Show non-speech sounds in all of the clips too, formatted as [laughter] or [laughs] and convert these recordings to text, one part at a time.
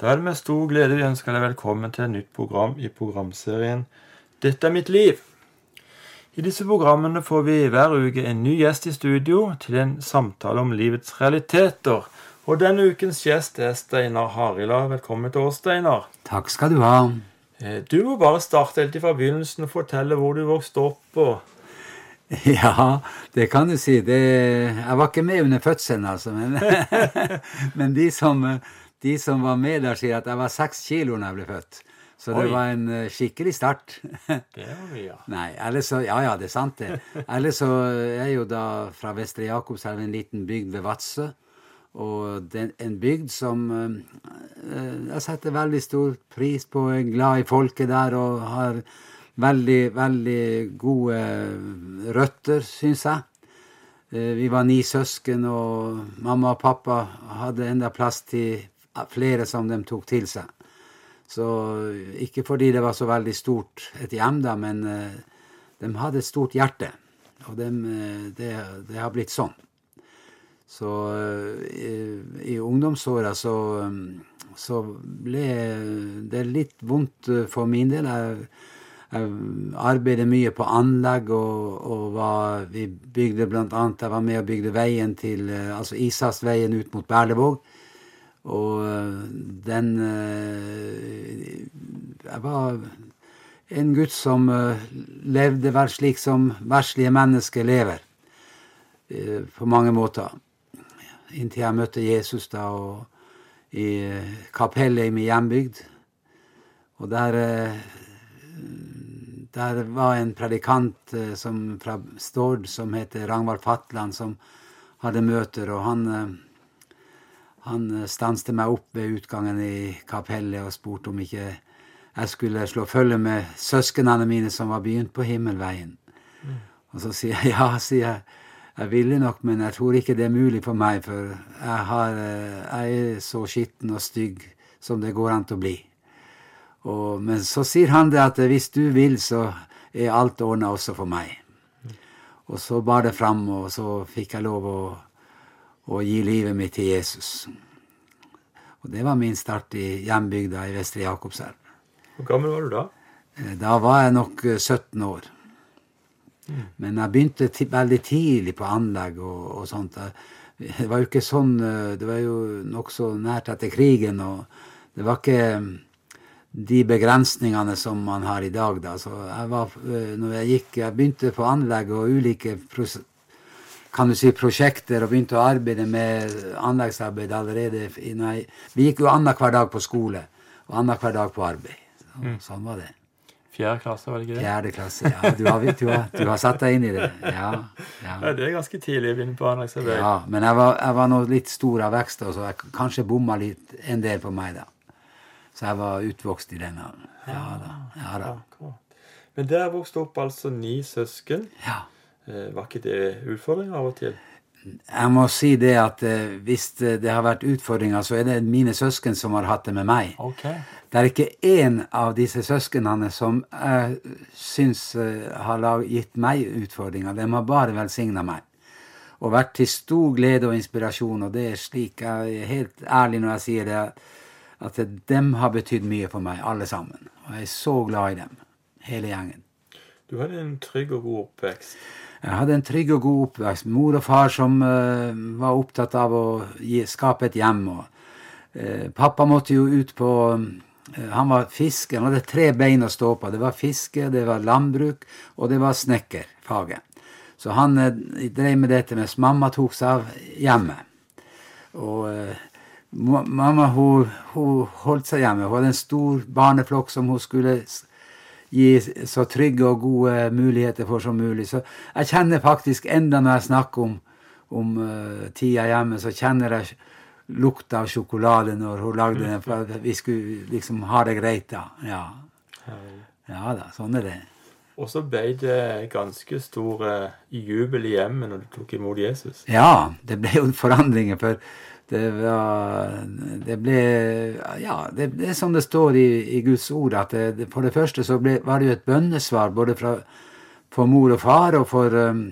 Da er det med stor glede vi ønsker deg velkommen til et nytt program i programserien Dette er mitt liv. I disse programmene får vi hver uke en ny gjest i studio til en samtale om livets realiteter. Og denne ukens gjest er Steinar Harila. Velkommen til oss, Steinar. Takk skal du ha. Eh, Du må bare starte helt fra begynnelsen og fortelle hvor du vokste opp. og [laughs] Ja, det kan du si. Det, jeg var ikke med under fødselen, altså. Men, [laughs] men de, som, de som var med der, sier at jeg var seks kilo da jeg ble født. Så det Oi. var en eh, skikkelig start. [laughs] Det var vi, ja. Nei, ellers så Ja, ja, det er sant, det. Ellers så er jeg jo da fra Vestre Jakobselv, en liten bygd ved Vadsø. Og det er en bygd som eh, jeg setter veldig stor pris på. Jeg er glad i folket der og har veldig, veldig gode røtter, syns jeg. Vi var ni søsken, og mamma og pappa hadde enda plass til flere som de tok til seg. Så ikke fordi det var så veldig stort et hjem, da, men eh, de hadde et stort hjerte. Og eh, det, det har blitt sånn. Så eh, i, i ungdomsåra så, eh, så ble det litt vondt eh, for min del. Jeg, jeg arbeidet mye på anlegg, og, og var, vi bygde blant annet Jeg var med og bygde veien til eh, Altså Isasveien ut mot Berlevåg. Og øh, den øh, Jeg var en gutt som øh, levde slik som verslige mennesker lever. På mange måter. Inntil jeg møtte Jesus da i kapellet i min hjembygd. Og der der var en predikant som, fra Stord som heter Ragnvald Fatland, som hadde møter, og han han eh, stanste meg opp ved utgangen i kapellet og spurte om ikke jeg skulle slå følge med søsknene mine som var begynt på himmelveien. Og så sier jeg [laughs] ja, sier jeg. Jeg ville nok, men jeg tror ikke det er mulig for meg, for jeg, har, eh, jeg er så skitten og stygg som det går an til å bli. Og, men så sier han det at hvis du vil, så er alt ordna også for meg. Og så bar det fram, og så fikk jeg lov å og gi livet mitt til Jesus. Og det var min start i hjembygda i Vestre Jakobselv. Hvor gammel var du da? Eh, Da var jeg nok eh, 17 år. Men jeg begynte veldig tidlig på anlegg og, og sånt. Det var jo ikke sånn eh, Det var jo nokså nært etter krigen, og det var ikke mm, de begrensningene som man har i dag, da. Så jeg var eh, Når jeg gikk Jeg begynte på anlegg og ulike pros kan du si, prosjekter og begynte å arbeide med anleggsarbeid allerede jeg, Vi gikk jo annenhver dag på skole og annenhver dag på arbeid. Så, Sånn var det. Fjerde klasse, var det ikke det? Fjerde klasse. Ja, du har, du har, du har satt deg inn i det. Ja, Ja, ja. det er ganske tidlig å begynne på anleggsarbeid. ja men jeg var, jeg var nå litt stor av vekst, så jeg kanskje bomma litt en del på meg da. Så jeg var utvokst i den alderen. Ja da. Ja da. Men der vokste opp altså ni søsken. Ja. Eh, Var ikke det utfordringer av og til? Jeg må si det at eh, hvis det har vært utfordringer, så er det mine søsken som har hatt det med meg. Okay. Det er ikke én av disse søsknene som jeg syns eh, har gitt meg utfordringer. De har bare velsigna meg. Og vært til stor glede og inspirasjon. Og det er slik jeg er helt ærlig når jeg sier det, at de har betydd mye for meg, alle sammen. Og jeg er så glad i dem, hele gjengen. Du hadde en trygg og god oppvekst. Jeg hadde en trygg og god oppvekst. Mor og far som uh, var opptatt av å gi, skape et hjem. Og, uh, pappa måtte jo ut på uh, Han var fisker. Han hadde tre bein å stå på. Det var fiske, det var landbruk, og det var snekkerfaget. Så han drev med dette mens mamma tok seg av hjemmet. Og mamma hun, hun holdt seg hjemme. Hun hadde en stor barneflokk som hun skulle gi så trygge og gode muligheter for som mulig. Så jeg kjenner faktisk, enda når jeg snakker om, om uh, tida hjemme, så kjenner jeg lukta av sjokolade når hun lagde den, for at vi skulle liksom ha det greit da. Ja, ja da, sånn er det. Og så ble det ganske stor eh, jubel i hjemmet når du tok imot Jesus. Ja, det ble jo forandringer, for det var Det ble Ja, det, det er som det står i, i Guds ord, at det, det, for det første så ble, var det jo et bønnesvar både fra, for mor og far og for um,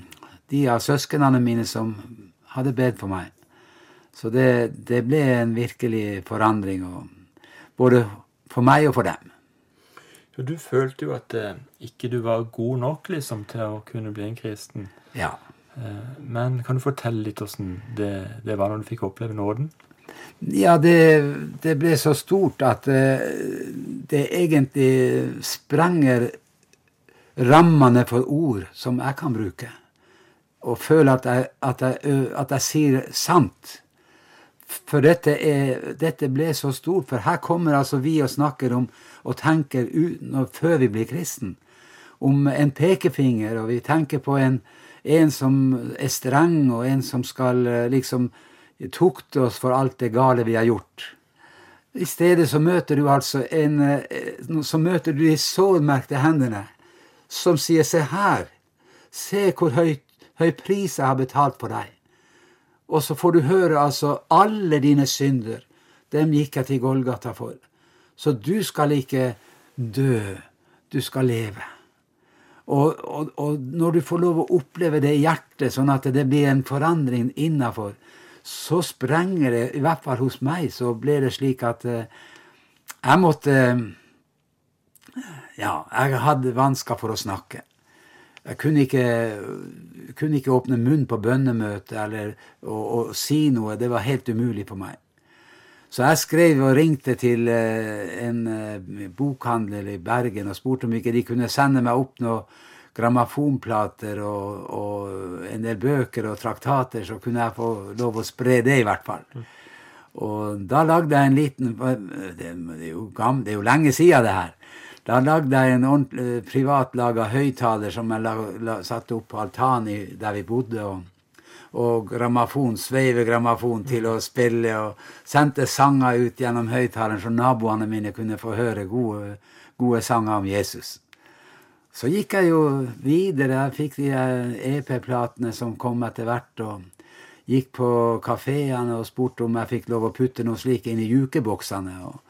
de av søsknene mine som hadde bedt for meg. Så det, det ble en virkelig forandring. Og, Både for meg og for dem. Du følte jo at eh, ikke du var god nok liksom, til å kunne bli en kristen. Ja. Eh, men kan du fortelle litt åssen det, det var når du fikk oppleve nåden? Ja, det, det ble så stort at eh, det egentlig sprenger rammene for ord som jeg kan bruke. Og føle at jeg, at jeg, at jeg sier sant. For dette, er, dette ble så stort, for her kommer altså vi og snakker om og tenker ut, når, før vi blir kristen, om en pekefinger, og vi tenker på en, en som er streng, og en som skal eh, liksom tukte oss for alt det gale vi har gjort. I stedet så møter du altså en eh, Så møter du de sårmerkte hendene, som sier 'se her', se hvor høy, høy pris jeg har betalt for deg. Og så får du høre altså alle dine synder. Dem gikk jeg til Golgata for. Så du skal ikke dø, du skal leve. Og, og, og når du får lov å oppleve det i hjertet, sånn at det blir en forandring innafor, så sprenger det, i hvert fall hos meg, så ble det slik at eh, jeg måtte Ja, jeg hadde vansker for å snakke. Jeg kunne ikke, kunne ikke åpne munn på bønnemøte eller å, å si noe. Det var helt umulig for meg. Så jeg skrev og ringte til eh, en eh, bokhandler i Bergen og spurte om ikke de kunne sende meg opp noen grammofonplater og, og en del bøker og traktater, så kunne jeg få lov å spre det, i hvert fall. Og da lagde jeg en liten Det, er, jo gam, det er jo lenge siden, det her. Da lagde jeg en privatlaga høyttaler som jeg la, la, satte opp på altanen der vi bodde. og og grammofon, sveivegrammofon til å spille, og sendte sanger ut gjennom høyttaleren så naboene mine kunne få høre gode, gode sanger om Jesus. Så gikk jeg jo videre. Jeg fikk de EP-platene som kom etter hvert, og gikk på kafeene og spurte om jeg fikk lov å putte noe slikt inn i jukeboksene. og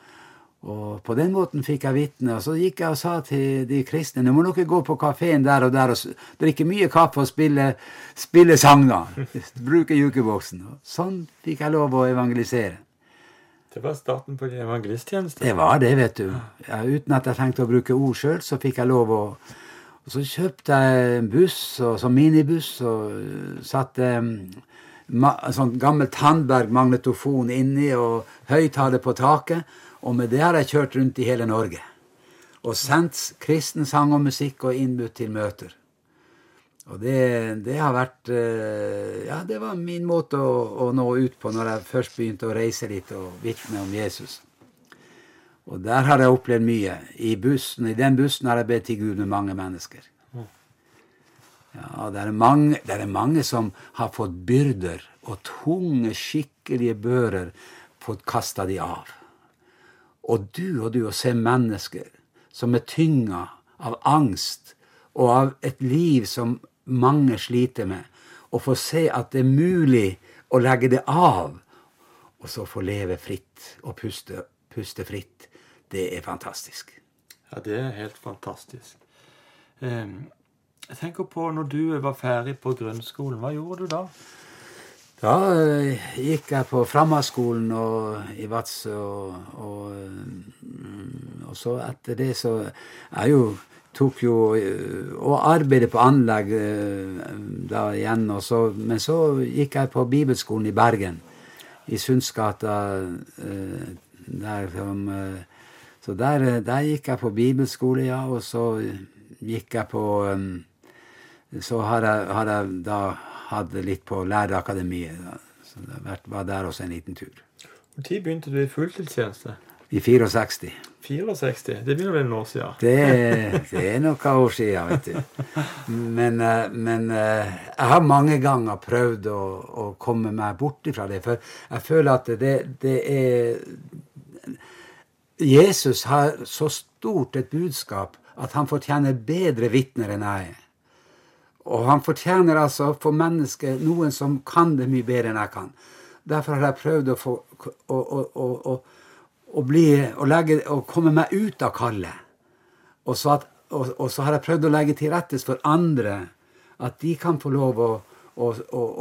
og på den måten fikk jeg vitne. Og så gikk jeg og sa til de kristne nå må dere gå på kafeen der og der og drikke mye kaffe og spille, spille sanger. [laughs] Bruke jukeboksen. Og sånn fikk jeg lov å evangelisere. Det var starten på din evangelisttjeneste. Det var det, vet du. Ja, uten at jeg trengte å bruke ord sjøl, så fikk jeg lov å Og så kjøpte jeg en buss, og, så minibuss, og øh, satte um, sånn gammel Tandberg magnetofon inni og høyttaler på taket. Og med det har jeg kjørt rundt i hele Norge. Og sendt kristen sang og musikk og innbudt til møter. Og det, det har vært eh, Ja, det var min måte å, å nå ut på når jeg først begynte å reise litt og vitne om Jesus. Og der har jeg opplevd mye. I bussen, i den bussen har jeg bedt til Gud med mange mennesker. Ja, det er, mange, det er mange som har fått byrder og tunge, skikkelige bører fått kasta de av. Og du og du å se mennesker som er tynga av angst og av et liv som mange sliter med, og få se at det er mulig å legge det av, og så få leve fritt og puste, puste fritt, det er fantastisk. Ja, det er helt fantastisk. Um jeg tenker på når du var ferdig på grunnskolen, hva gjorde du da? Da eh, gikk jeg på Frammarskolen i Vadsø, og, og, mm, og så etter det så Jeg jo tok jo eh, og arbeidet på anlegg eh, da igjen, og så, men så gikk jeg på bibelskolen i Bergen, i Sundsgata. Der Så der, der gikk jeg på bibelskole, ja, og så gikk jeg på eh, så har jeg, har jeg da hatt litt på Lærerakademiet. Så det var der også en liten tur. Når begynte du i fulltidstjeneste? I 64. 64? Det begynner å bli noen år siden. Det, det er noen år siden, vet du. Men, eh, men eh, jeg har mange ganger prøvd å, å komme meg bort ifra det. For jeg føler at det, det er Jesus har så stort et budskap at han fortjener bedre vitner enn jeg er. Og han fortjener altså for mennesket noen som kan det mye bedre enn jeg kan. Derfor har jeg prøvd å, få, å, å, å, bli, legge, komme meg ut av kallet. Og så, og, og så har jeg prøvd å legge til rette for andre, at de kan få lov å,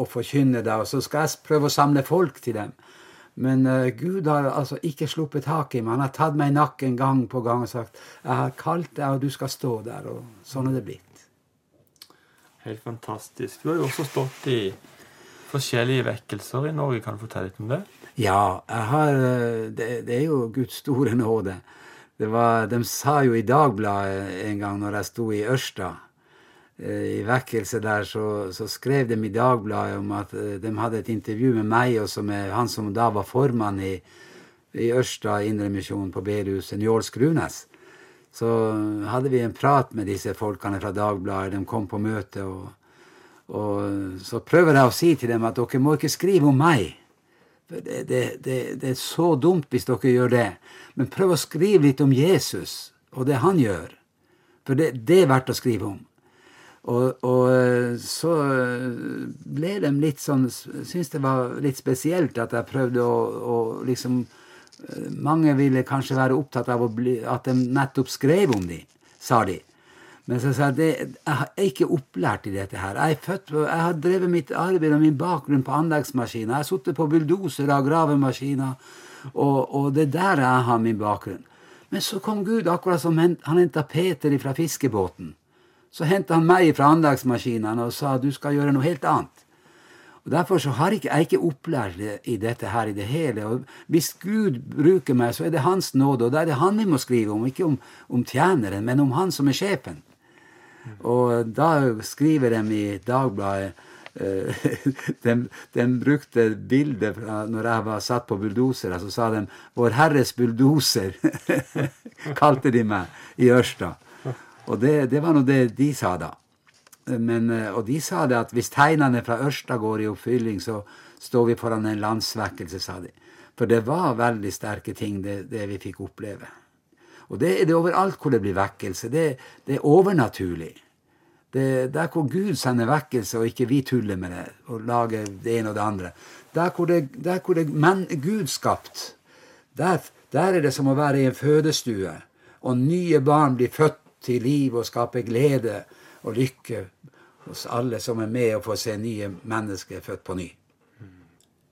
forkynne det. Og så skal jeg prøve å samle folk til dem. Men uh, Gud har altså ikke sluppet tak i meg. Han har tatt meg i nakken gang på gang og sagt 'Jeg har kalt deg, og du skal stå der.' Og sånn er det blitt. Helt fantastisk. Du har jo også stått i forskjellige vekkelser i Norge. Kan du fortelle litt om det? Ja, har eh, Det, det er jo Guds store nåde. Var, de sa jo i Dagbladet en gang når jeg sto i Ørsta Eh, i vekkelse der, så, så, skrev de i Dagbladet om at eh, de hadde et intervju med meg og han som da var formann i, i Ørsta Indremisjon på bedehuset, Njål Skrunes. Så hadde vi en prat med disse folkene fra Dagbladet. De kom på møte. Og, og så prøver jeg å si til dem at dere må ikke skrive om meg. Det, det, det, det er så dumt hvis dere gjør det. Men prøv å skrive litt om Jesus og det han gjør. For det, er verdt å skrive om. Og, og, eh, så eh, ble de litt sånn Syns det var litt spesielt at jeg prøvde å, å liksom Mange ville kanskje være opptatt av bli, at de nettopp skrev om dem, sa de. Men så sa jeg jeg er ikke opplært i dette her. Jeg, født, jeg har drevet mitt arbeid og min bakgrunn på anleggsmaskiner. Jeg har sittet på bulldosere og gravemaskiner, og, og det er der jeg har min bakgrunn. Men så kom Gud, akkurat som han henta Peter fra fiskebåten. Så henta han meg fra anleggsmaskinene og sa du skal gjøre noe helt annet. Og Derfor så har ikke, jeg ikke opplært i dette her i det hele. Og Hvis Gud bruker meg, så er det Hans nåde, og da er det Han vi må skrive om. Ikke om, om tjeneren, men om Han som er sjefen. Og da skriver de i Dagbladet [laughs] de, de, brukte bildet fra når jeg var satt på bulldosere, så sa de 'Vår Herres bulldoser', [laughs] kalte de meg i Ørsta. Og det, det var nå det de sa da. Men, eh, og de sa det at hvis tegnene fra Ørsta går i oppfylling, så står vi foran en landsvekkelse, sa de. For det var veldig sterke ting, det, det vi fikk oppleve. Og det er det overalt hvor det blir vekkelse. Det, det er overnaturlig. Det, der hvor Gud sender vekkelse, og ikke vi tuller med det og lager det ene og det andre. Der hvor det, der hvor det men, Gud skapt, der, der er det som å være i en fødestue, og nye barn blir født til liv og skape glede og lykke hos alle som er med og får se nye mennesker født på ny.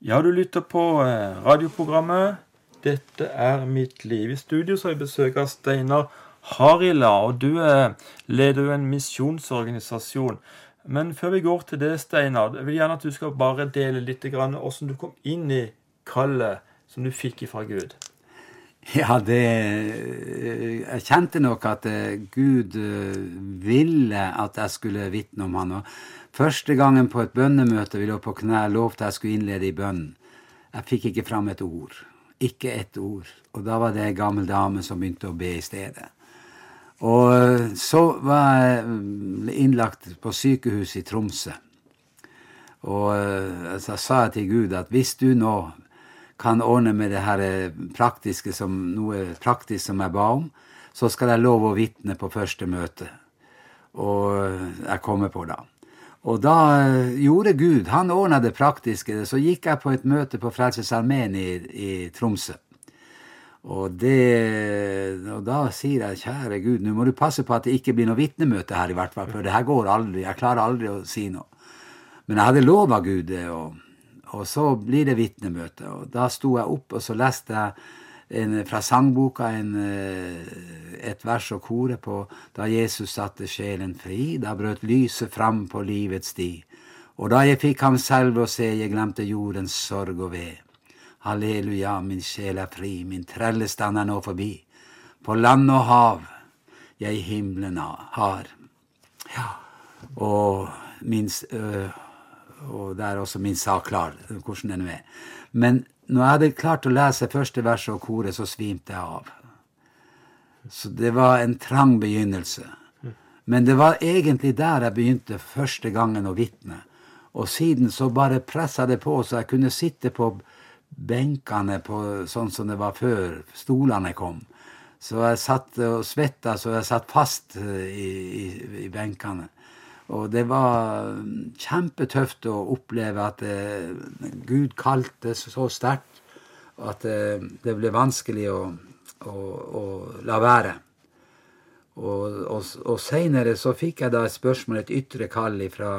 Ja, du lytter på eh, radioprogrammet 'Dette er mitt liv'. I studio så har jeg besøk av Steinar Harila, og du eh, leder jo en misjonsorganisasjon. Men før vi går til det, Steinar, jeg vil gjerne at du skal bare dele litt hvordan du kom inn i kallet som du fikk ifra Gud. [laughs] Ja, det Jeg kjente nok at eh, Gud eh, ville at jeg skulle vitne om han. Og første gangen på et bønnemøte vi lå på knær, lovte jeg skulle innlede i bønnen. Jeg fikk ikke fram et ord. Ikke ett ord. Og da var det ei gammel dame som begynte å be i stedet. Og eh, så var jeg innlagt på sykehus i Tromsø. Og så sa jeg til Gud at hvis du nå kan ordne med det her eh, praktiske som noe praktisk som jeg ba om, så skal jeg love å vitne på første møte. Og eh, jeg kommer på da. Og da eh, gjorde Gud Han ordna det praktiske. Så gikk jeg på et møte på Frelsesarmeen i, i Tromsø. Og, det, og da sier jeg, kjære Gud, nå må du passe på at det ikke blir noe vitnemøte her, i hvert fall, for det her går aldri. Jeg klarer aldri å si noe. Men jeg hadde lova Gud det. og og så blir det vitnemøte. Og da sto jeg opp, og så leste jeg en, fra sangboka en, eh, et vers og kore på Da Jesus satte sjelen fri, da brøt lyset fram på livets sti. Og da jeg fikk ham selv å se, jeg glemte jordens sorg og ved. Halleluja, min sjel er fri, min trellestand er nå forbi. På land og hav jeg himmelen har. Ja, og min øh, og det er også min sak klar, hvordan den er. Men når jeg hadde klart å lese første verset og koret, så svimte jeg av. Så det var en trang begynnelse. Men det var egentlig der jeg begynte første gangen å vitne. Og siden så bare pressa det på, så jeg kunne sitte på benkene på, sånn som det var før stolene kom. Så jeg satt og svetta så jeg satt fast eh, i, i, i benkene. Og det var kjempetøft å oppleve at eh, Gud kalte så sterkt at eh, det ble vanskelig å, å, å la være. Og, og, og seinere så fikk jeg da et spørsmål, et ytre kall fra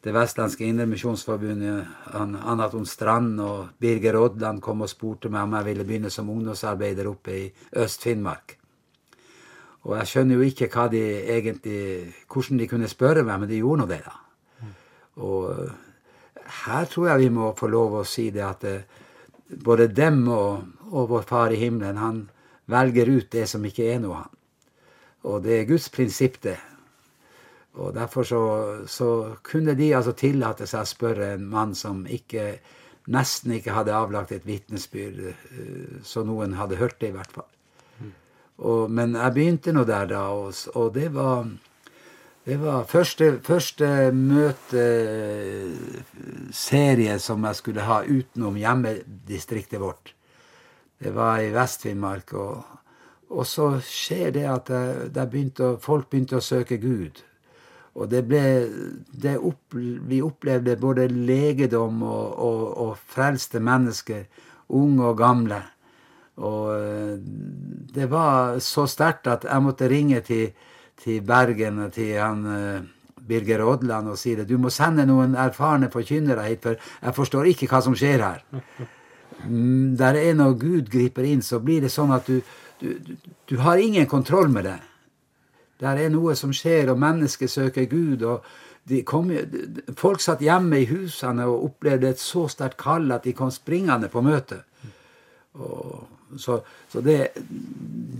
det vestlandske Indremisjonsforbundet, Anaton Strand og Birger Odland kom og spurte meg om jeg ville begynne som ungdomsarbeider oppe i Øst-Finnmark. Og jeg skjønner jo ikke hva de egentlig, hvordan de kunne spørre meg, men de gjorde nå det, da. Og her tror jeg vi må få lov å si det at det, både dem og, og, vår Far i himmelen, han velger ut det som ikke er noe, han. Og det er Guds prinsipp, det. Og derfor så, så kunne de altså tillate seg å spørre en mann som ikke, nesten ikke hadde avlagt et vitnesbyrd, eh, så noen hadde hørt det, i hvert fall. Og, men jeg begynte nå der, da, og, og det var det var første, første møteserie som jeg skulle ha utenom hjemmedistriktet vårt. Det var i Vest-Finnmark. Og, og, så skjer det at det, begynte, folk begynte å søke Gud. Og det ble det opp, Vi opplevde både legedom og, og, og frelste mennesker, unge og gamle. Og eh, det var så sterkt at jeg måtte ringe til, til Bergen og til han eh, Birger Odland og si det. Du må sende noen erfarne forkynnere hit, for jeg forstår ikke hva som skjer her. Mm, der er når Gud griper inn, så blir det sånn at du, du, du, har ingen kontroll med det. Der er noe som skjer, og mennesker søker Gud. og kom, Folk satt hjemme i husene og opplevde et så sterkt kall at de kom springende på møte. Og så, så det,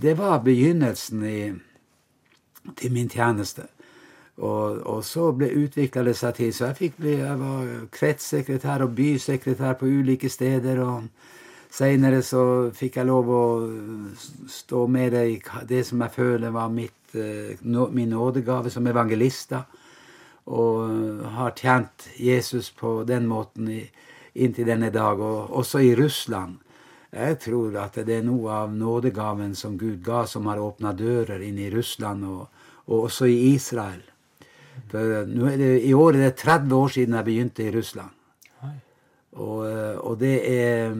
det, var begynnelsen i, til min tjeneste. Og, og så ble utvikla det seg til. Så jeg bli, jeg var kretssekretær og bysekretær på ulike steder. og Seinere så fikk jeg lov å stå med det i det som jeg føler var mitt, eh, min nådegave som evangelist. Og har tjent Jesus på den måten inntil denne dag. Og også i Russland jeg tror at det er noe av nådegaven som Gud ga, som har åpna dører inn i Russland og, og, også i Israel. For er det, I år er det 30 år siden jeg begynte i Russland. Og, og det er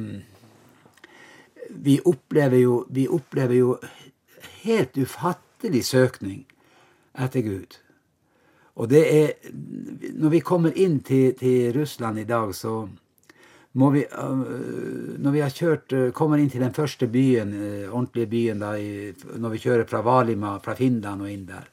vi opplever, jo, vi opplever jo helt ufattelig søkning etter Gud. Og det er Når vi kommer inn til, til Russland i dag, så vi, øh, når vi har kjørt, øh, kommer inn til den første byen, øh, ordentlige byen, da, når vi kjører fra Valima, fra Finland og inn der,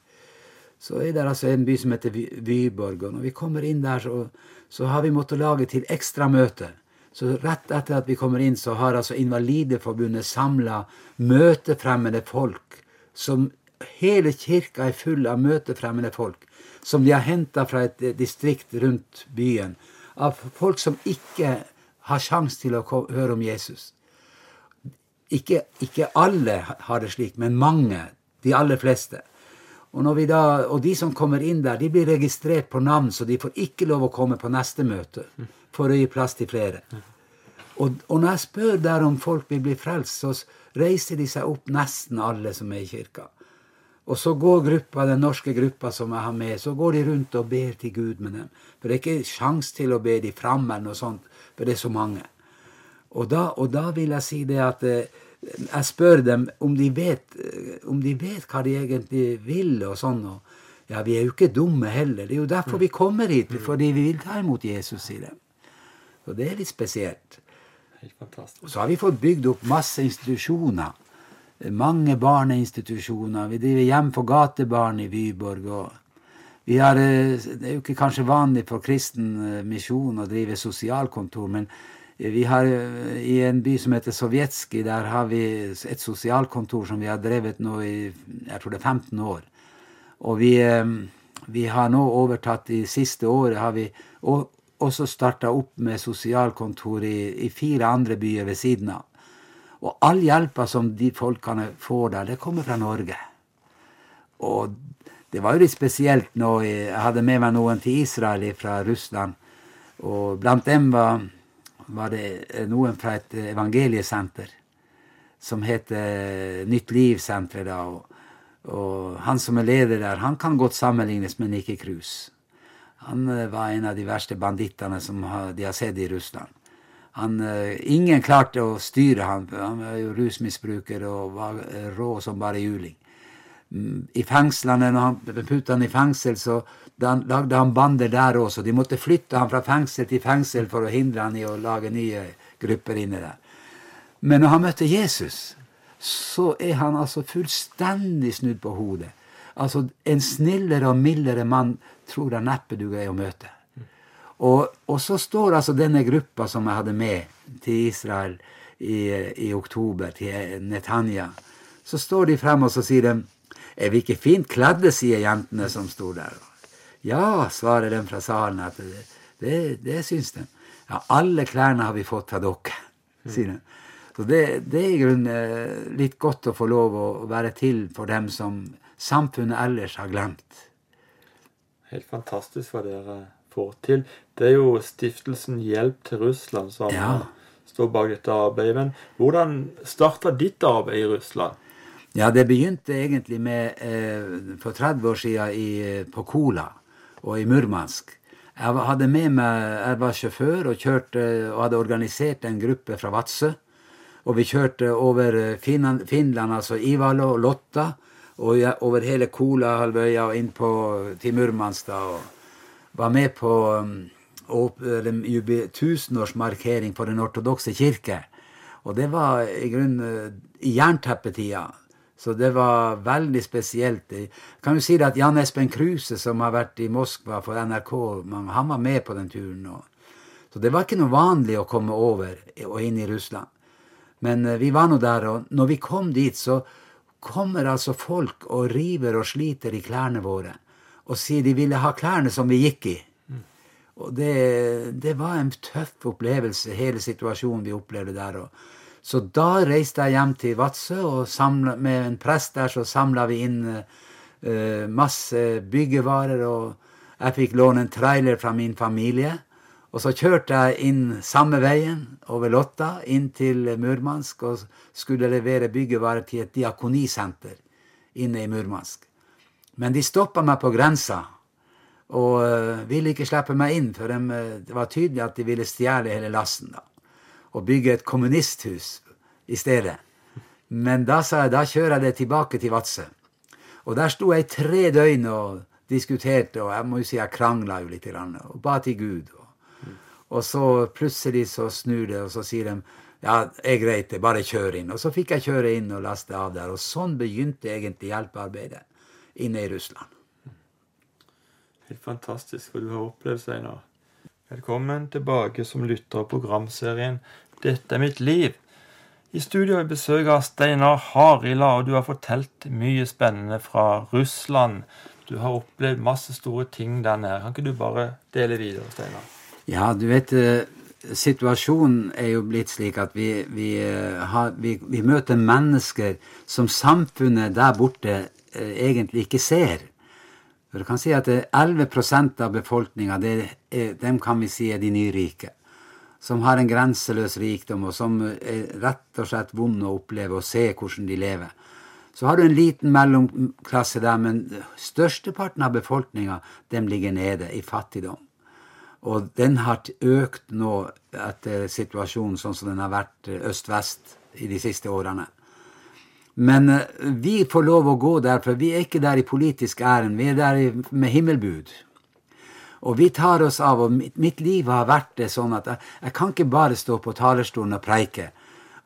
så er det altså en by som heter Vyborg. Og når vi kommer inn der, så, så har vi måttet lage til ekstramøte. Så rett etter at vi kommer inn, så har altså Invalideforbundet samla møtefremmede folk. som Hele kirka er full av møtefremmede folk som de har henta fra et distrikt rundt byen. Av folk som ikke har sjanse til å høre om Jesus. Ikke, ikke, alle har det slik, men mange. De aller fleste. Og, da, og, de som kommer inn der, de blir registrert på navn, så de får ikke lov å komme på neste møte for å gi plass til flere. Og, og når jeg spør der om folk vil bli frelst, så reiser de seg opp, nesten alle som er i kirka. Og så går gruppa, den norske gruppa som jeg har med, så går de rundt og ber til Gud med dem. For det er ikke sjans til å be de fram eller noe sånt, for det er så mange. Og da, og da vil jeg si det at eh, jeg spør dem om de, vet, eh, om de vet hva de egentlig vil, og sånn. Og, ja, vi er jo ikke dumme heller. Det er jo derfor vi kommer hit, fordi vi vil ta imot Jesus, sier de. Og det er litt spesielt. Og Så har vi fått bygd opp masse institusjoner mange barneinstitusjoner. Vi driver hjem for gatebarn i Vyborg. og har, eh, Det er jo ikke kanskje vanlig for kristen eh, misjon å drive sosialkontor, men vi har eh, i en by som heter Sovjetskij, der har vi et sosialkontor som vi har drevet nå i jeg tror det er 15 år. Og vi, vi har nå overtatt de siste året har vi også starta opp med sosialkontor i, i fire andre byer ved siden av. Og all hjelpa som de folkene får der, det kommer fra Norge. Og det var jo litt spesielt når jeg hadde med meg noen til Israel fra Russland. Og blant dem var, var det noen fra et evangeliesenter som heter Nytt Liv-senteret. Og, og, han som er leder der, han kan godt sammenlignes med Nikki Krus. Han eh, var en av de verste bandittene som de har sett i Russland. Han, eh, ingen klarte å styre han, han var jo rusmisbruker og var rå som bare juling. I fengslene, når han putta han i fengsel, så lagde han bander der også. De måtte flytte han fra fengsel til fengsel for å hindre han i å lage nye grupper inne der. Men når han møtte Jesus, så er han altså fullstendig snudd på hodet. Altså, En snillere og mildere mann tror jeg neppe du er å møte. Og, og, så står altså denne gruppa som jeg hadde med til Israel i, i oktober, til Netanya, så står de frem og så sier de, er vi ikke fint kledde, sier jentene som sto der. Ja, svarer de fra salen, at det, det, det syns de. Ja, alle klærne har vi fått fra dere, sier de. Så det, det er i grunnen eh, litt godt å få lov å være til for dem som samfunnet ellers har glemt. Helt fantastisk hva dere får til. Det er jo stiftelsen Hjelp til Russland som ja. står bak dette arbeidet. Men hvordan starta ditt arbeid i Russland? Ja, det begynte egentlig med eh, for 30 år siden i, eh, på Kola og i Murmansk. Jeg hadde med meg, jeg var sjåfør og, kjørte, og hadde organisert en gruppe fra Vadsø og vi kjørte over eh, Finland, Finland altså Ivalo og Lotta, og over hele Kolahalvøya og inn på, til Murmansk. da, og Var med på um, tusenårsmarkering for Den ortodokse kirke. Og det var i grunnen i jernteppetida. Så det var veldig spesielt. Jeg kan jo si det at Jan Espen Kruse, som har vært i Moskva for NRK, han var med på den turen. Så det var ikke noe vanlig å komme over og inn i Russland. Men eh, vi var nå der, og når vi kom dit, så kommer altså folk og river og sliter i klærne våre og sier de ville ha klærne som vi gikk i. Og det, det, var en tøff opplevelse, hele situasjonen vi opplevde der. Og, så da reiste jeg hjem til Vadsø, og samlet, med en prest der så samla vi inn uh, masse byggevarer. Og jeg fikk låne en trailer fra min familie. Og så kjørte jeg inn samme veien over Lotta, inn til Murmansk, og skulle levere byggevarer til et diakonisenter inne i Murmansk. Men de stoppa meg på grensa og uh, ville ikke slippe meg inn, for uh, det var tydelig at de ville stjele hele lasten da, og bygge et kommunisthus i stedet. Men da sa jeg da kjører jeg det tilbake til Vadsø. Og der sto jeg tre døgn og diskuterte, og jeg må jo si jeg krangla jo litt, og ba til Gud. Og så plutselig så snur det, og så sier de ja, er greit, det, bare kjør inn. Og så fikk jeg kjøre inn og laste av der. Og sånn begynte egentlig hjelpearbeidet inne i Russland. Helt fantastisk hva du har opplevd, Steinar. Velkommen tilbake som lytter av programserien 'Dette er mitt liv'. I studio har vi besøk av Steinar Harila, og du har fortalt mye spennende fra Russland. Du har opplevd masse store ting der nede. Kan ikke du bare dele videre, Steinar? Ja, du vet eh, Situasjonen er jo blitt slik at vi, vi, eh, har, vi, vi møter mennesker som samfunnet der borte eh, egentlig ikke ser. Du kan si at 11% av befolkninga, dem kan vi si er de nyrike. Som har en grenseløs rikdom, og som er rett og slett vond å oppleve og se hvordan de lever. Så har du en liten mellomklasse der, men størsteparten av befolkninga ligger nede i fattigdom. Og den har økt nå etter situasjonen sånn som den har vært eh, øst-vest i de siste årene. Men eh, vi får lov å gå der, for vi er ikke der i politisk ærend. Vi er der med himmelbud. Og vi tar oss av, og mitt, liv har vært det sånn at jeg, jeg, kan ikke bare stå på talerstolen og preike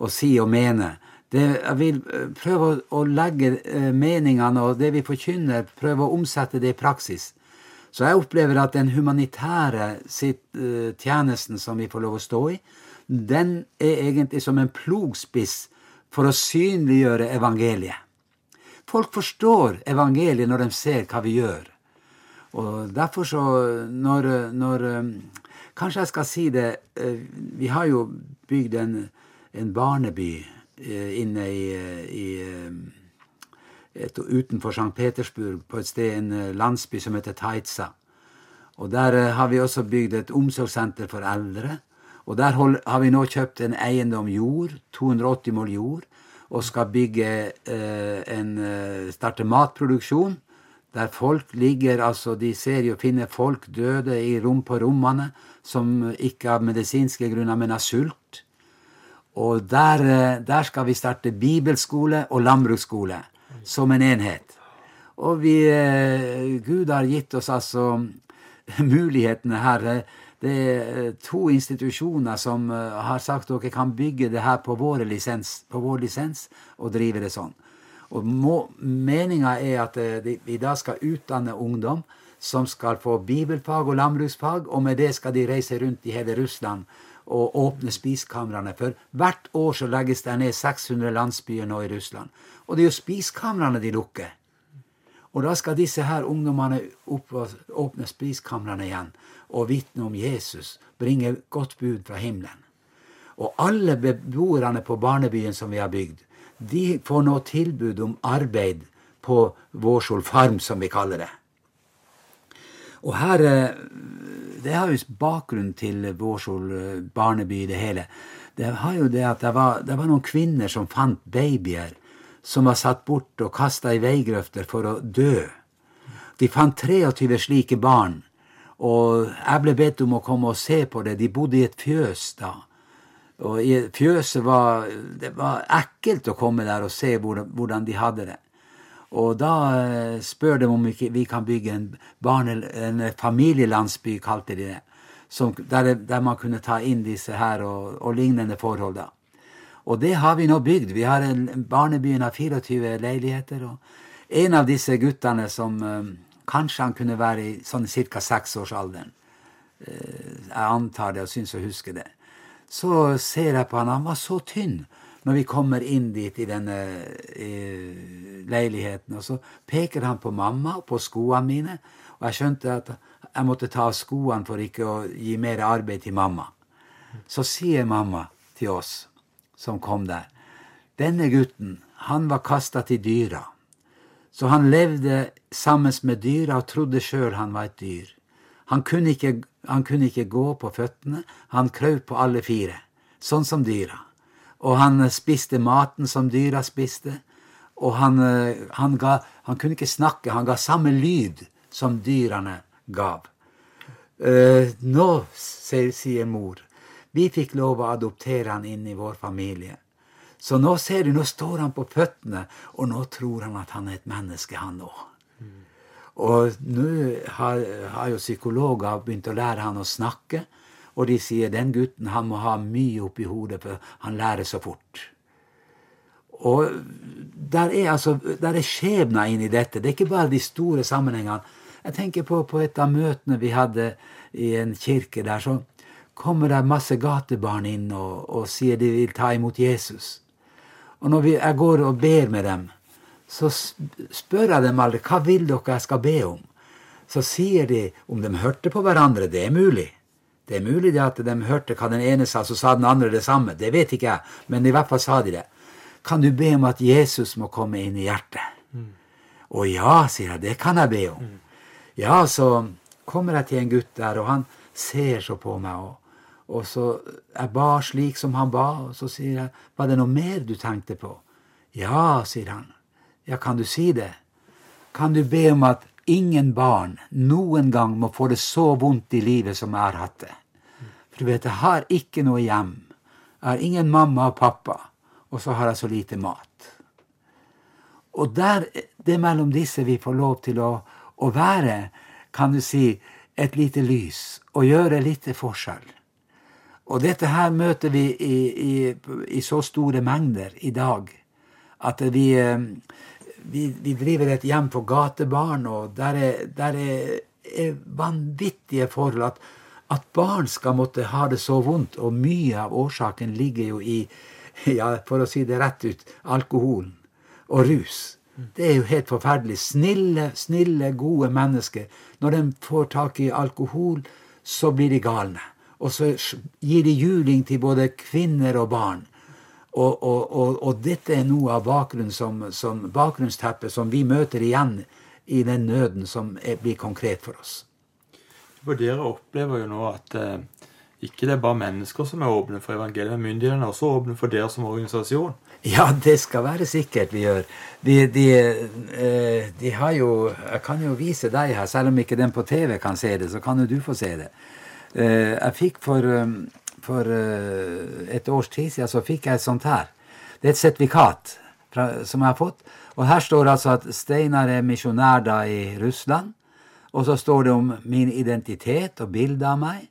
og si og mene. Det, jeg vil eh, prøve å, å legge meningene og det vi forkynner, prøve å omsette det i praksis. Så jeg opplever at den humanitære sitt, tjenesten som vi får lov å stå i, den er egentlig som en plogspiss for å synliggjøre evangeliet. Folk forstår evangeliet når de ser hva vi gjør. Og derfor så, når, når um, Kanskje jeg skal si det uh, Vi har jo bygd en, en barneby uh, inne i, i et, utenfor St. Petersburg, på et sted, en eh, landsby som heter Taitsa. Og Der har vi også bygd et omsorgssenter for eldre. Og Der har vi nå kjøpt en eiendom jord, 280 mål jord, og skal bygge uh, en uh, starte matproduksjon. Der folk ligger altså De ser jo finner folk døde i rom på rommene, som ikke av medisinske grunner, men av sult. Og der, der skal vi starte bibelskole og landbruksskole som en enhet. Og vi, eh, Gud har gitt oss altså [laughs] mulighetene her. Det er to institusjoner som har sagt at dere kan bygge det her på, lisens, på vår lisens og drive det sånn. Og Meninga er at vi da skal utdanne ungdom som skal få bibelfag og landbruksfag, og med det skal de reise rundt i hele Russland og åpne spiskamrene. For hvert år så legges det ned 600 landsbyer nå i Russland. Og det er jo spiskamrene de lukker. Og da skal disse her ungdommene åpne spiskamrene igjen og vitne om Jesus, bringe godt bud fra himmelen. Og alle beboerne på barnebyen som vi har bygd, de får nå tilbud om arbeid på Vårsol Farm, som vi kaller det. Og her eh, Det har jo bakgrunn til Vårskjol eh, barneby, det hele. Det har jo det at det var, det var noen kvinner som fant babyer som var satt bort og kasta i veigrøfter for å dø. De fant 23 slike barn, og jeg ble bedt om å komme og se på det. De bodde i et fjøs da. Og fjøset var Det var ekkelt å komme der og se hvordan de hadde det. Og da eh, spør de om vi kan bygge en, barne, en familielandsby, kalte de det. Som, der, der, man kunne ta inn disse her og, og, lignende forhold. da. Og det har vi nå bygd. Vi har en Barnebyen av 24 leiligheter. og En av disse guttene som um, kanskje han kunne være i sånn ca. seksårsalderen, uh, jeg antar det og syns å huske det, så ser jeg på han, han var så tynn når vi kommer inn dit i denne i leiligheten. Og så peker han på mamma og på skoene mine, og jeg skjønte at jeg måtte ta av skoene for ikke å gi mer arbeid til mamma. Så sier mamma til oss som kom der, denne gutten, han var kasta til dyra. Så han levde sammen med dyra og trodde sjøl han var et dyr. Han kunne, ikke, han kunne ikke gå på føttene, han krøp på alle fire, sånn som dyra. Og han spiste maten som dyra spiste. Og han, eh, han, ga, han kunne ikke snakke, han ga samme lyd som dyrene gav. Uh, nå, sier mor, vi fikk lov å adoptere han inn i vår familie. Så nå ser du, nå står han på føttene, og nå tror han at han er et menneske, han òg. Og nå har, har, jo psykologer begynt å lære han å snakke. Og de sier den gutten han må ha mye oppi hodet, for han lærer så fort. Og der er altså, der er skjebner inni dette. Det er ikke bare de store sammenhengene. Jeg tenker på, på et av møtene vi hadde i en kirke der. Så kommer det masse gatebarn inn og, og sier de vil ta imot Jesus. Og når vi, jeg går og ber med dem, så spør jeg dem aldri hva vil dere jeg skal be om. Så sier de om de hørte på hverandre. Det er mulig. Det er mulig at de hørte hva den ene sa, så sa den andre det samme. Det vet ikke jeg, men i hvert fall sa de det. Kan du be om at Jesus må komme inn i hjertet? Mm. Å ja, sier jeg, det kan jeg be om. Mm. Ja, så kommer jeg til en gutt der, og han ser så på meg. Og, og så Jeg ba slik som han ba, og så sier jeg, var det noe mer du tenkte på? Ja, sier han. Ja, kan du si det? Kan du be om at ingen barn noen gang må få det så vondt i livet som jeg har hatt det. For du vet, jeg har ikke noe hjem. Jeg har ingen mamma og pappa. Og så har jeg så lite mat. Og der, det er mellom disse vi får lov til å, å være, kan du si, et lite lys. Og gjøre litt forskjell. Og dette her møter vi i, i, i så store mengder i dag at vi, eh, vi, vi, driver et hjem for gatebarn, og der er, der er, er vanvittige forhold. At, at, barn skal måtte ha det så vondt, og mye av årsaken ligger jo i, [laughs] ja, for å si det rett ut, alkoholen og rus. Det er jo helt forferdelig. Snille, snille, gode mennesker. Når de får tak i alkohol, så blir de galne. Og så gir de juling til både kvinner og barn. Og, og, og, og, dette er noe av som, som, bakgrunnsteppet som vi møter igjen i den nøden som er, blir konkret for oss. For dere opplever jo nå at eh, ikke det er bare mennesker som er åpne for evangeliet, men myndighetene er også åpne for dere som organisasjon. Ja, det skal være sikkert vi gjør. De, de, eh, de, har jo Jeg kan jo vise deg her, selv om ikke den på TV kan se det, så kan jo du få se det. Eh, jeg fikk for eh, for uh, et års tid siden så fikk jeg et sånt her. Det er et sertifikat som jeg har fått. Og her står altså at Steinar er misjonær da i Russland. Og så står det om min identitet og bilde av meg.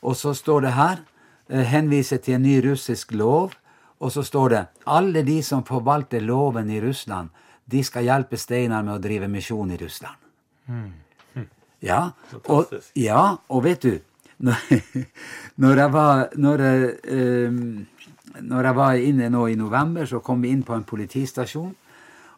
Og så står det her eh, henviser til en ny russisk lov. Og så står det alle de som forvalter loven i Russland, de skal hjelpe Steinar med å drive misjon i Russland. Ja, og, ja, og vet du [laughs] Når, jeg var, når, jeg, eh, når jeg var inne nå i november, så kom vi inn på en politistasjon.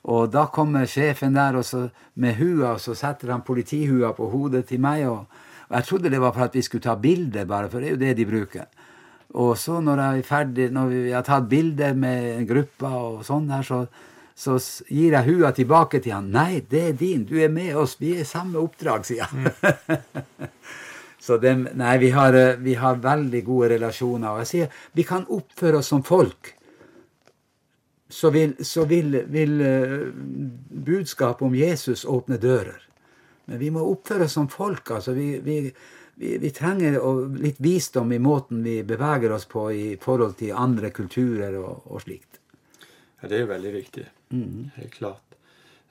Og da kommer sjefen der så, med hua, og så setter han politihua på hodet til meg. Og, og jeg trodde det var for at vi skulle ta bilde, bare, for det er jo det de bruker. Og så når jeg er ferdig, når vi har tatt bilder med gruppa og sånn her, så, så gir jeg hua tilbake til han. Nei, det er din, du er med oss, vi er i samme oppdrag, sier han. [laughs] så det, nei, vi har, eh, vi har veldig gode relasjoner. Og jeg sier, vi kan oppføre oss som folk. Så vil, så vil, vil eh, budskapet om Jesus åpne dører. Men vi må oppføre oss som folk. altså Vi, vi, vi, vi trenger litt visdom i måten vi beveger oss på i forhold til andre kulturer og, og slikt. Ja, det er veldig viktig. Helt klart.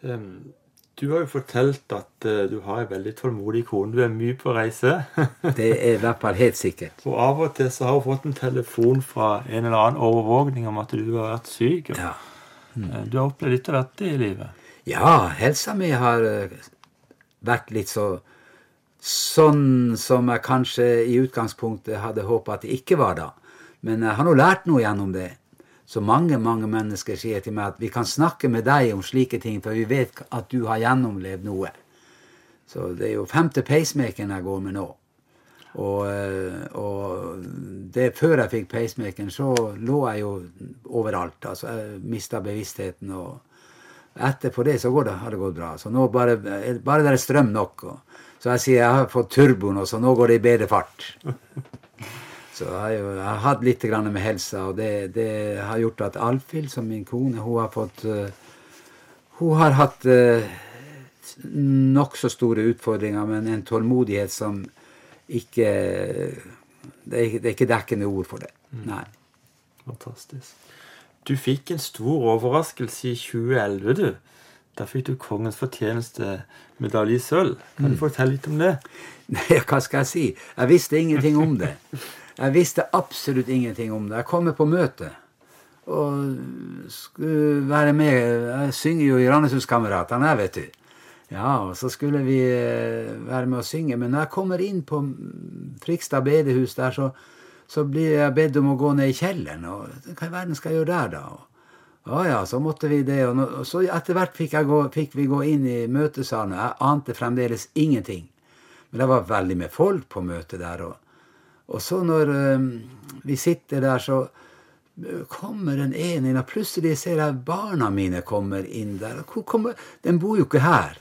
Em, du har jo fortalt at eh, du har en veldig tålmodig kone. Du er mye på reise. [laughs] Det er i hvert fall helt sikkert. og av og til så har hun fått en telefon fra en eller annen overvåkning om at du har vært syk. Ja. Mm. Du har opplevd litt av dette i livet. Ja, helsa mi har eh, vært litt så sånn som jeg kanskje i utgangspunktet hadde håpa at det ikke var da. Men jeg har nå lært noe gjennom det. Så mange mange mennesker sier til meg at vi kan snakke med deg om slike ting, for vi vet at du har gjennomlevd noe. Så det er jo femte pacemakeren jeg går med nå. Og, eh, og det før jeg fikk pacemakeren, så lå jeg jo overalt. Altså, jeg mista bevisstheten. og Etterpå det så det, har det gått bra. Så nå bare, bare det er strøm nok. Og, så jeg sier jeg har fått turboen, og så nå går det i bedre fart. Så jeg har jo jeg har hatt litt grann med helsa, og det, det har gjort at Alfhild, som min kone, hun har fått eh, Hun har hatt uh, nokså store utfordringer, men en tålmodighet som ikke det er, ikke- det er ikke dekkende ord for det. Nei. Fantastisk. Du fikk en stor overraskelse i 2011, du. Da fikk du Kongens fortjenestemedalje i sølv. Kan du fortelle litt om det? [laughs] Nei, hva skal jeg si? Jeg visste ingenting om det. [laughs] Jeg visste absolutt ingenting om det. Jeg kommer på møte og skulle være med Jeg synger jo i Randesundskameratene, vet du. Ja, og så skulle vi eh, være med å synge. Men når jeg kommer inn på Frikstad bedehus der, så, så blir jeg bedt om å gå ned i kjelleren. Og hva i verden skal jeg gjøre der, da? Og, ja, ja, så måtte vi det. Og, og så etter hvert fikk, gå, fikk vi gå inn i møtesalen. Jeg ante fremdeles ingenting. Men det var veldig med folk på møtet der. Og, og så når eh, vi sitter der, så eh, kommer den ene inn, og plutselig ser jeg barna mine kommer inn der. Kommer, Den bor jo ikke her.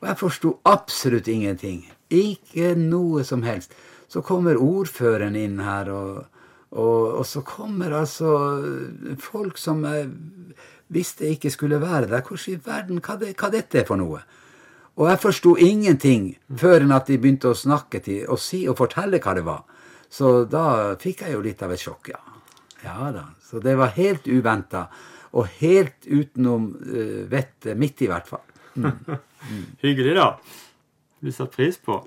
Og jeg forsto absolutt ingenting. Ikke noe som helst. Så kommer ordføreren inn her, og, og, og så kommer altså folk som jeg visste ikke skulle være der. Hvordan i verden, hva, det, hva dette er for noe? Og jeg forsto ingenting før enn at de begynte å snakke til og si og fortelle hva det var. Så da fikk jeg jo litt av et sjokk, ja. Ja da. Så det var helt uventa. Og helt utenom uh, vettet mitt, i hvert fall. [laughs] Hyggelig, da. Du satte pris på.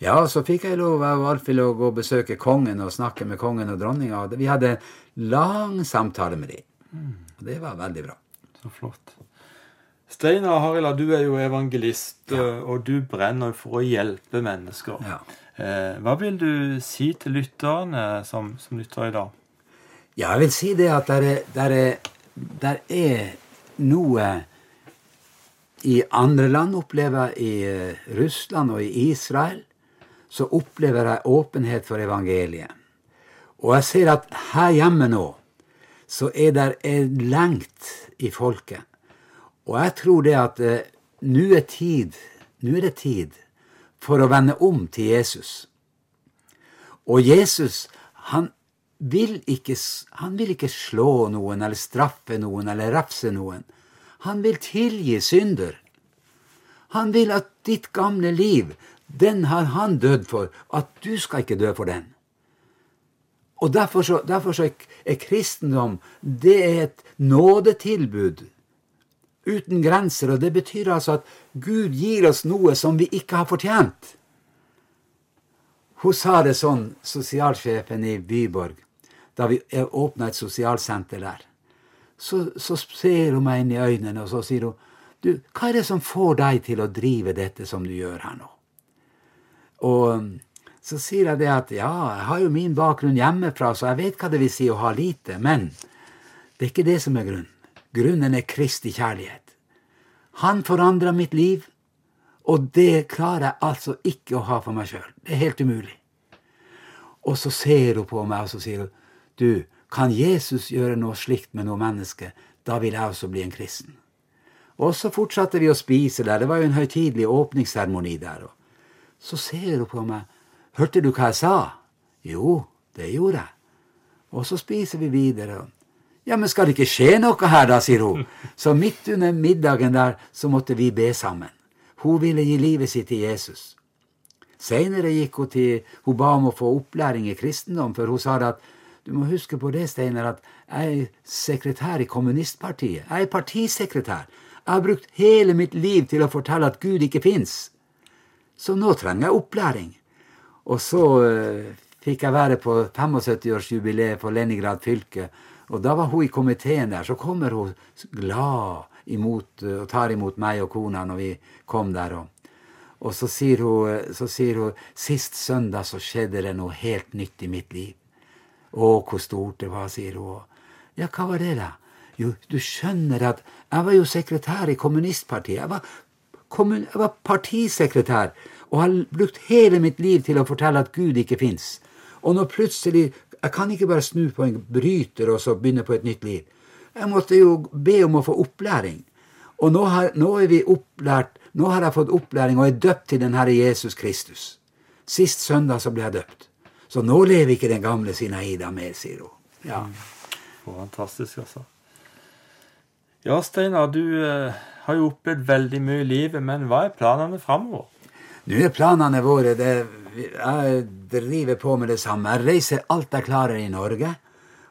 Ja, så fikk jeg lov av Alfhild å gå og besøke kongen og snakke med kongen og dronninga. Vi hadde en lang samtale med dem. Og det var veldig bra. Så flott. Steinar Harila, du er jo evangelist, og du brenner for å hjelpe mennesker. Ja. Eh, hva vil du si til lytterne som, som lytter i dag? Ja, jeg vil si det at der er, der er, der er noe i andre land, opplever jeg, i eh, Russland og i Israel, så opplever jeg åpenhet for evangeliet. Og jeg ser at her hjemme nå, så er det en lengt i folket. Og jeg tror det at eh, nå er tid, nå er det tid for å vende om til Jesus. Og Jesus, han vil ikke, han vil ikke slå noen eller straffe noen eller refse noen. Han vil tilgi synder. Han vil at ditt gamle liv, den har han dødd for, at du skal ikke dø for den. Og derfor så, derfor så er kristendom det er et nådetilbud uten grenser. Og det betyr altså at Gud gir oss noe som vi ikke har fortjent. Hun sa det sånn, sosialsjefen i Byborg, da vi åpna et sosialsenter der. Så, så, ser hun meg inn i øynene, og så sier hun, du, hva er det som får deg til å drive dette som du gjør her nå? Og så sier jeg det at ja, jeg har jo min bakgrunn hjemmefra, så jeg vet hva det vil si å ha lite. Men det er ikke det som er grunnen. Grunnen er Kristi kjærlighet. Han forandra mitt liv, og det klarer jeg altså ikke å ha for meg sjøl. Det er helt umulig. Og så ser hun på meg og så sier hun, du, kan Jesus gjøre noe slikt med noe menneske, da vil jeg også bli en kristen. Og så fortsatte vi å spise der. Det var jo en høytidelig åpningsseremoni der. Så ser hun på meg. Hørte du hva jeg sa? Jo, det gjorde jeg. Og så spiser vi videre. Ja, men skal det ikke skje noe her, da, sier hun. Så midt under middagen der så måtte vi be sammen. Hun ville gi livet sitt til Jesus. Seinere gikk hun til Hun ba om å få opplæring i kristendom, for hun sa at du må huske på det, Steiner, at jeg er sekretær i kommunistpartiet. Jeg er partisekretær. Jeg har brukt hele mitt liv til å fortelle at Gud ikke fins. Så nå trenger jeg opplæring. Og så uh, fikk jeg være på 75-årsjubileet for Leningrad fylke. Og da var hun i komiteen der. Så kommer hun glad imot, uh, og tar imot meg og kona når vi kom der. Og, og så, sier hun, uh, så sier hun sist søndag så skjedde det noe helt nytt i mitt liv. Å, hvor stort det var, sier hun. Ja, hva var det, da? Jo, du skjønner at jeg var jo sekretær i kommunistpartiet. Jeg var, kommun, jeg var partisekretær og har brukt hele mitt liv til å fortelle at Gud ikke fins. Og nå plutselig Jeg kan ikke bare snu på en bryter og så begynne på et nytt liv. Jeg måtte jo be om å få opplæring. Og nå har, nå er vi opplært, nå har jeg fått opplæring og er døpt til den Herre Jesus Kristus. Sist søndag så ble jeg døpt. Så nå lever ikke den gamle Sinaida mer, sier hun. Ja. Fantastisk, altså. Ja, Steinar, du eh, har jo opplevd veldig mye i livet, men hva er planene framover? Nå er planene våre det, Jeg driver på med det samme. Jeg reiser alt jeg klarer i Norge.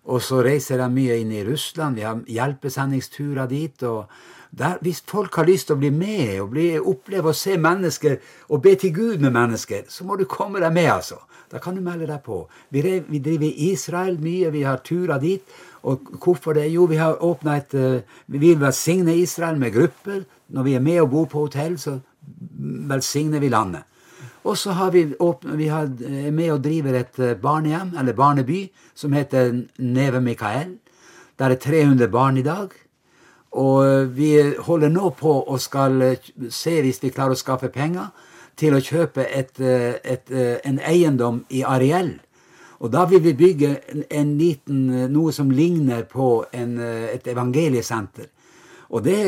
Og så reiser jeg mye inn i Russland. Vi har hjelpesendingsturer dit. og der, Hvis folk har lyst til å bli med og bli, oppleve å se mennesker og be til Gud med mennesker, så må du komme deg med, altså. Da kan du melde deg på. Vi, vi driver Israel mye. Vi har turer dit. Og hvorfor det? Jo, vi har åpna et eh, Vi vil velsigne Israel med grupper. Når vi er med og bor på hotell, så velsigner vi landet. Og så har vi, vi har, eh, med og driver et eh, barnehjem, eller barneby, som heter Neve Mikael. Der er 300 barn i dag. Og vi holder nå på og skal se hvis vi klarer å skaffe penger til å kjøpe et, et, en eiendom i Ariel og da vil vi bygge en, en liten, noe som ligner på en, et evangeliesenter. Og det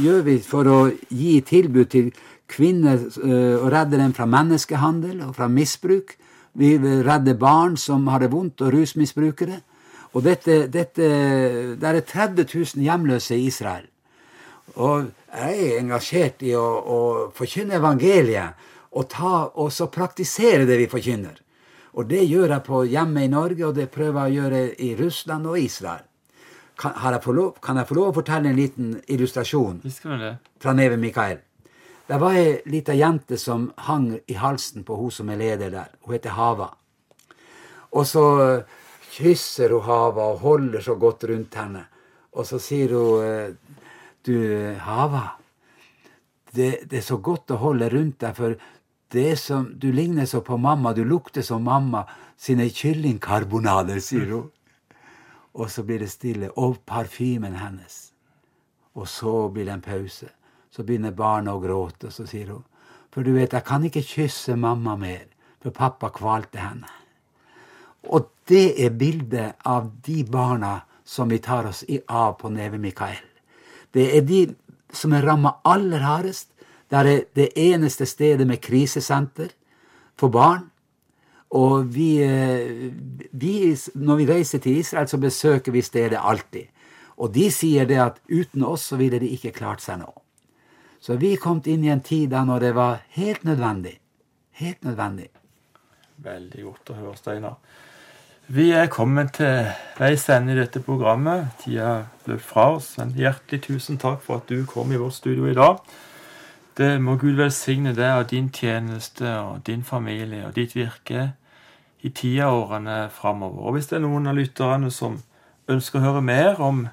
gjør vi for å gi tilbud til kvinner og redde dem fra menneskehandel og fra misbruk. Vi vil redde barn som har det vondt, og rusmisbrukere. Og dette, dette Det er 30 000 hjemløse i Israel. Og jeg er engasjert i å, å forkynne evangeliet og, ta, og så praktisere det vi forkynner. Og det gjør jeg på hjemme i Norge, og det prøver jeg å gjøre i Russland og Israel. Kan, jeg lov, kan, jeg få lov å fortelle en liten illustrasjon fra Neve Mikael? Det var ei lita jente som hang i halsen på hun som er leder der. Hun heter Hava. Og så kysser hun Hava og holder så godt rundt henne. Og så sier hun Du, Hava, det, det er så godt å holde rundt deg, for som, Du ligner så på mamma, du lukter som mamma sine kyllingkarbonader, sier hun. Og så blir det stille. Og parfymen hennes. Og så blir det en pause. Så begynner barnet å gråte, og så sier hun For du vet, jeg kan ikke kysse mamma mer, for pappa kvalte henne. Og det er bildet av de barna som vi tar oss av på Neve Mikael. Det er de som er ramma aller hardest, det er det eneste stedet med krisesenter for barn. Og vi, eh, vi, når vi reiser til Israel, så besøker vi stedet alltid. Og de sier det at uten oss så ville de ikke klart seg nå. Så vi kom inn i en tid da når det var helt nødvendig. Helt nødvendig. Veldig godt å høre, Steinar. Vi er kommet til veis ende i dette programmet. Tida løp fra oss. En hjertelig tusen takk for at du kom i vårt studio i dag. Det må Gud velsigne deg og din tjeneste og din familie og ditt virke i tida årene framover. Og hvis det er noen av lytterne som ønsker å høre mer om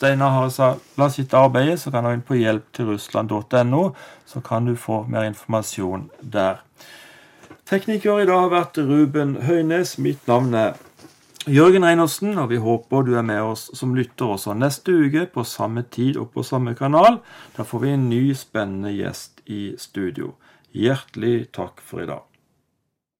Steinar Haresala sitt arbeid, så kan du inn på hjelptilrussland.no, så kan du få mer informasjon der. Tekniker i dag har vært Ruben Høines. Mitt navn er Jørgen Reinersen, og vi håper du er med oss som lytter også neste uke på samme tid og på samme kanal. Da får vi en ny spennende gjest i studio. Hjertelig takk for i dag.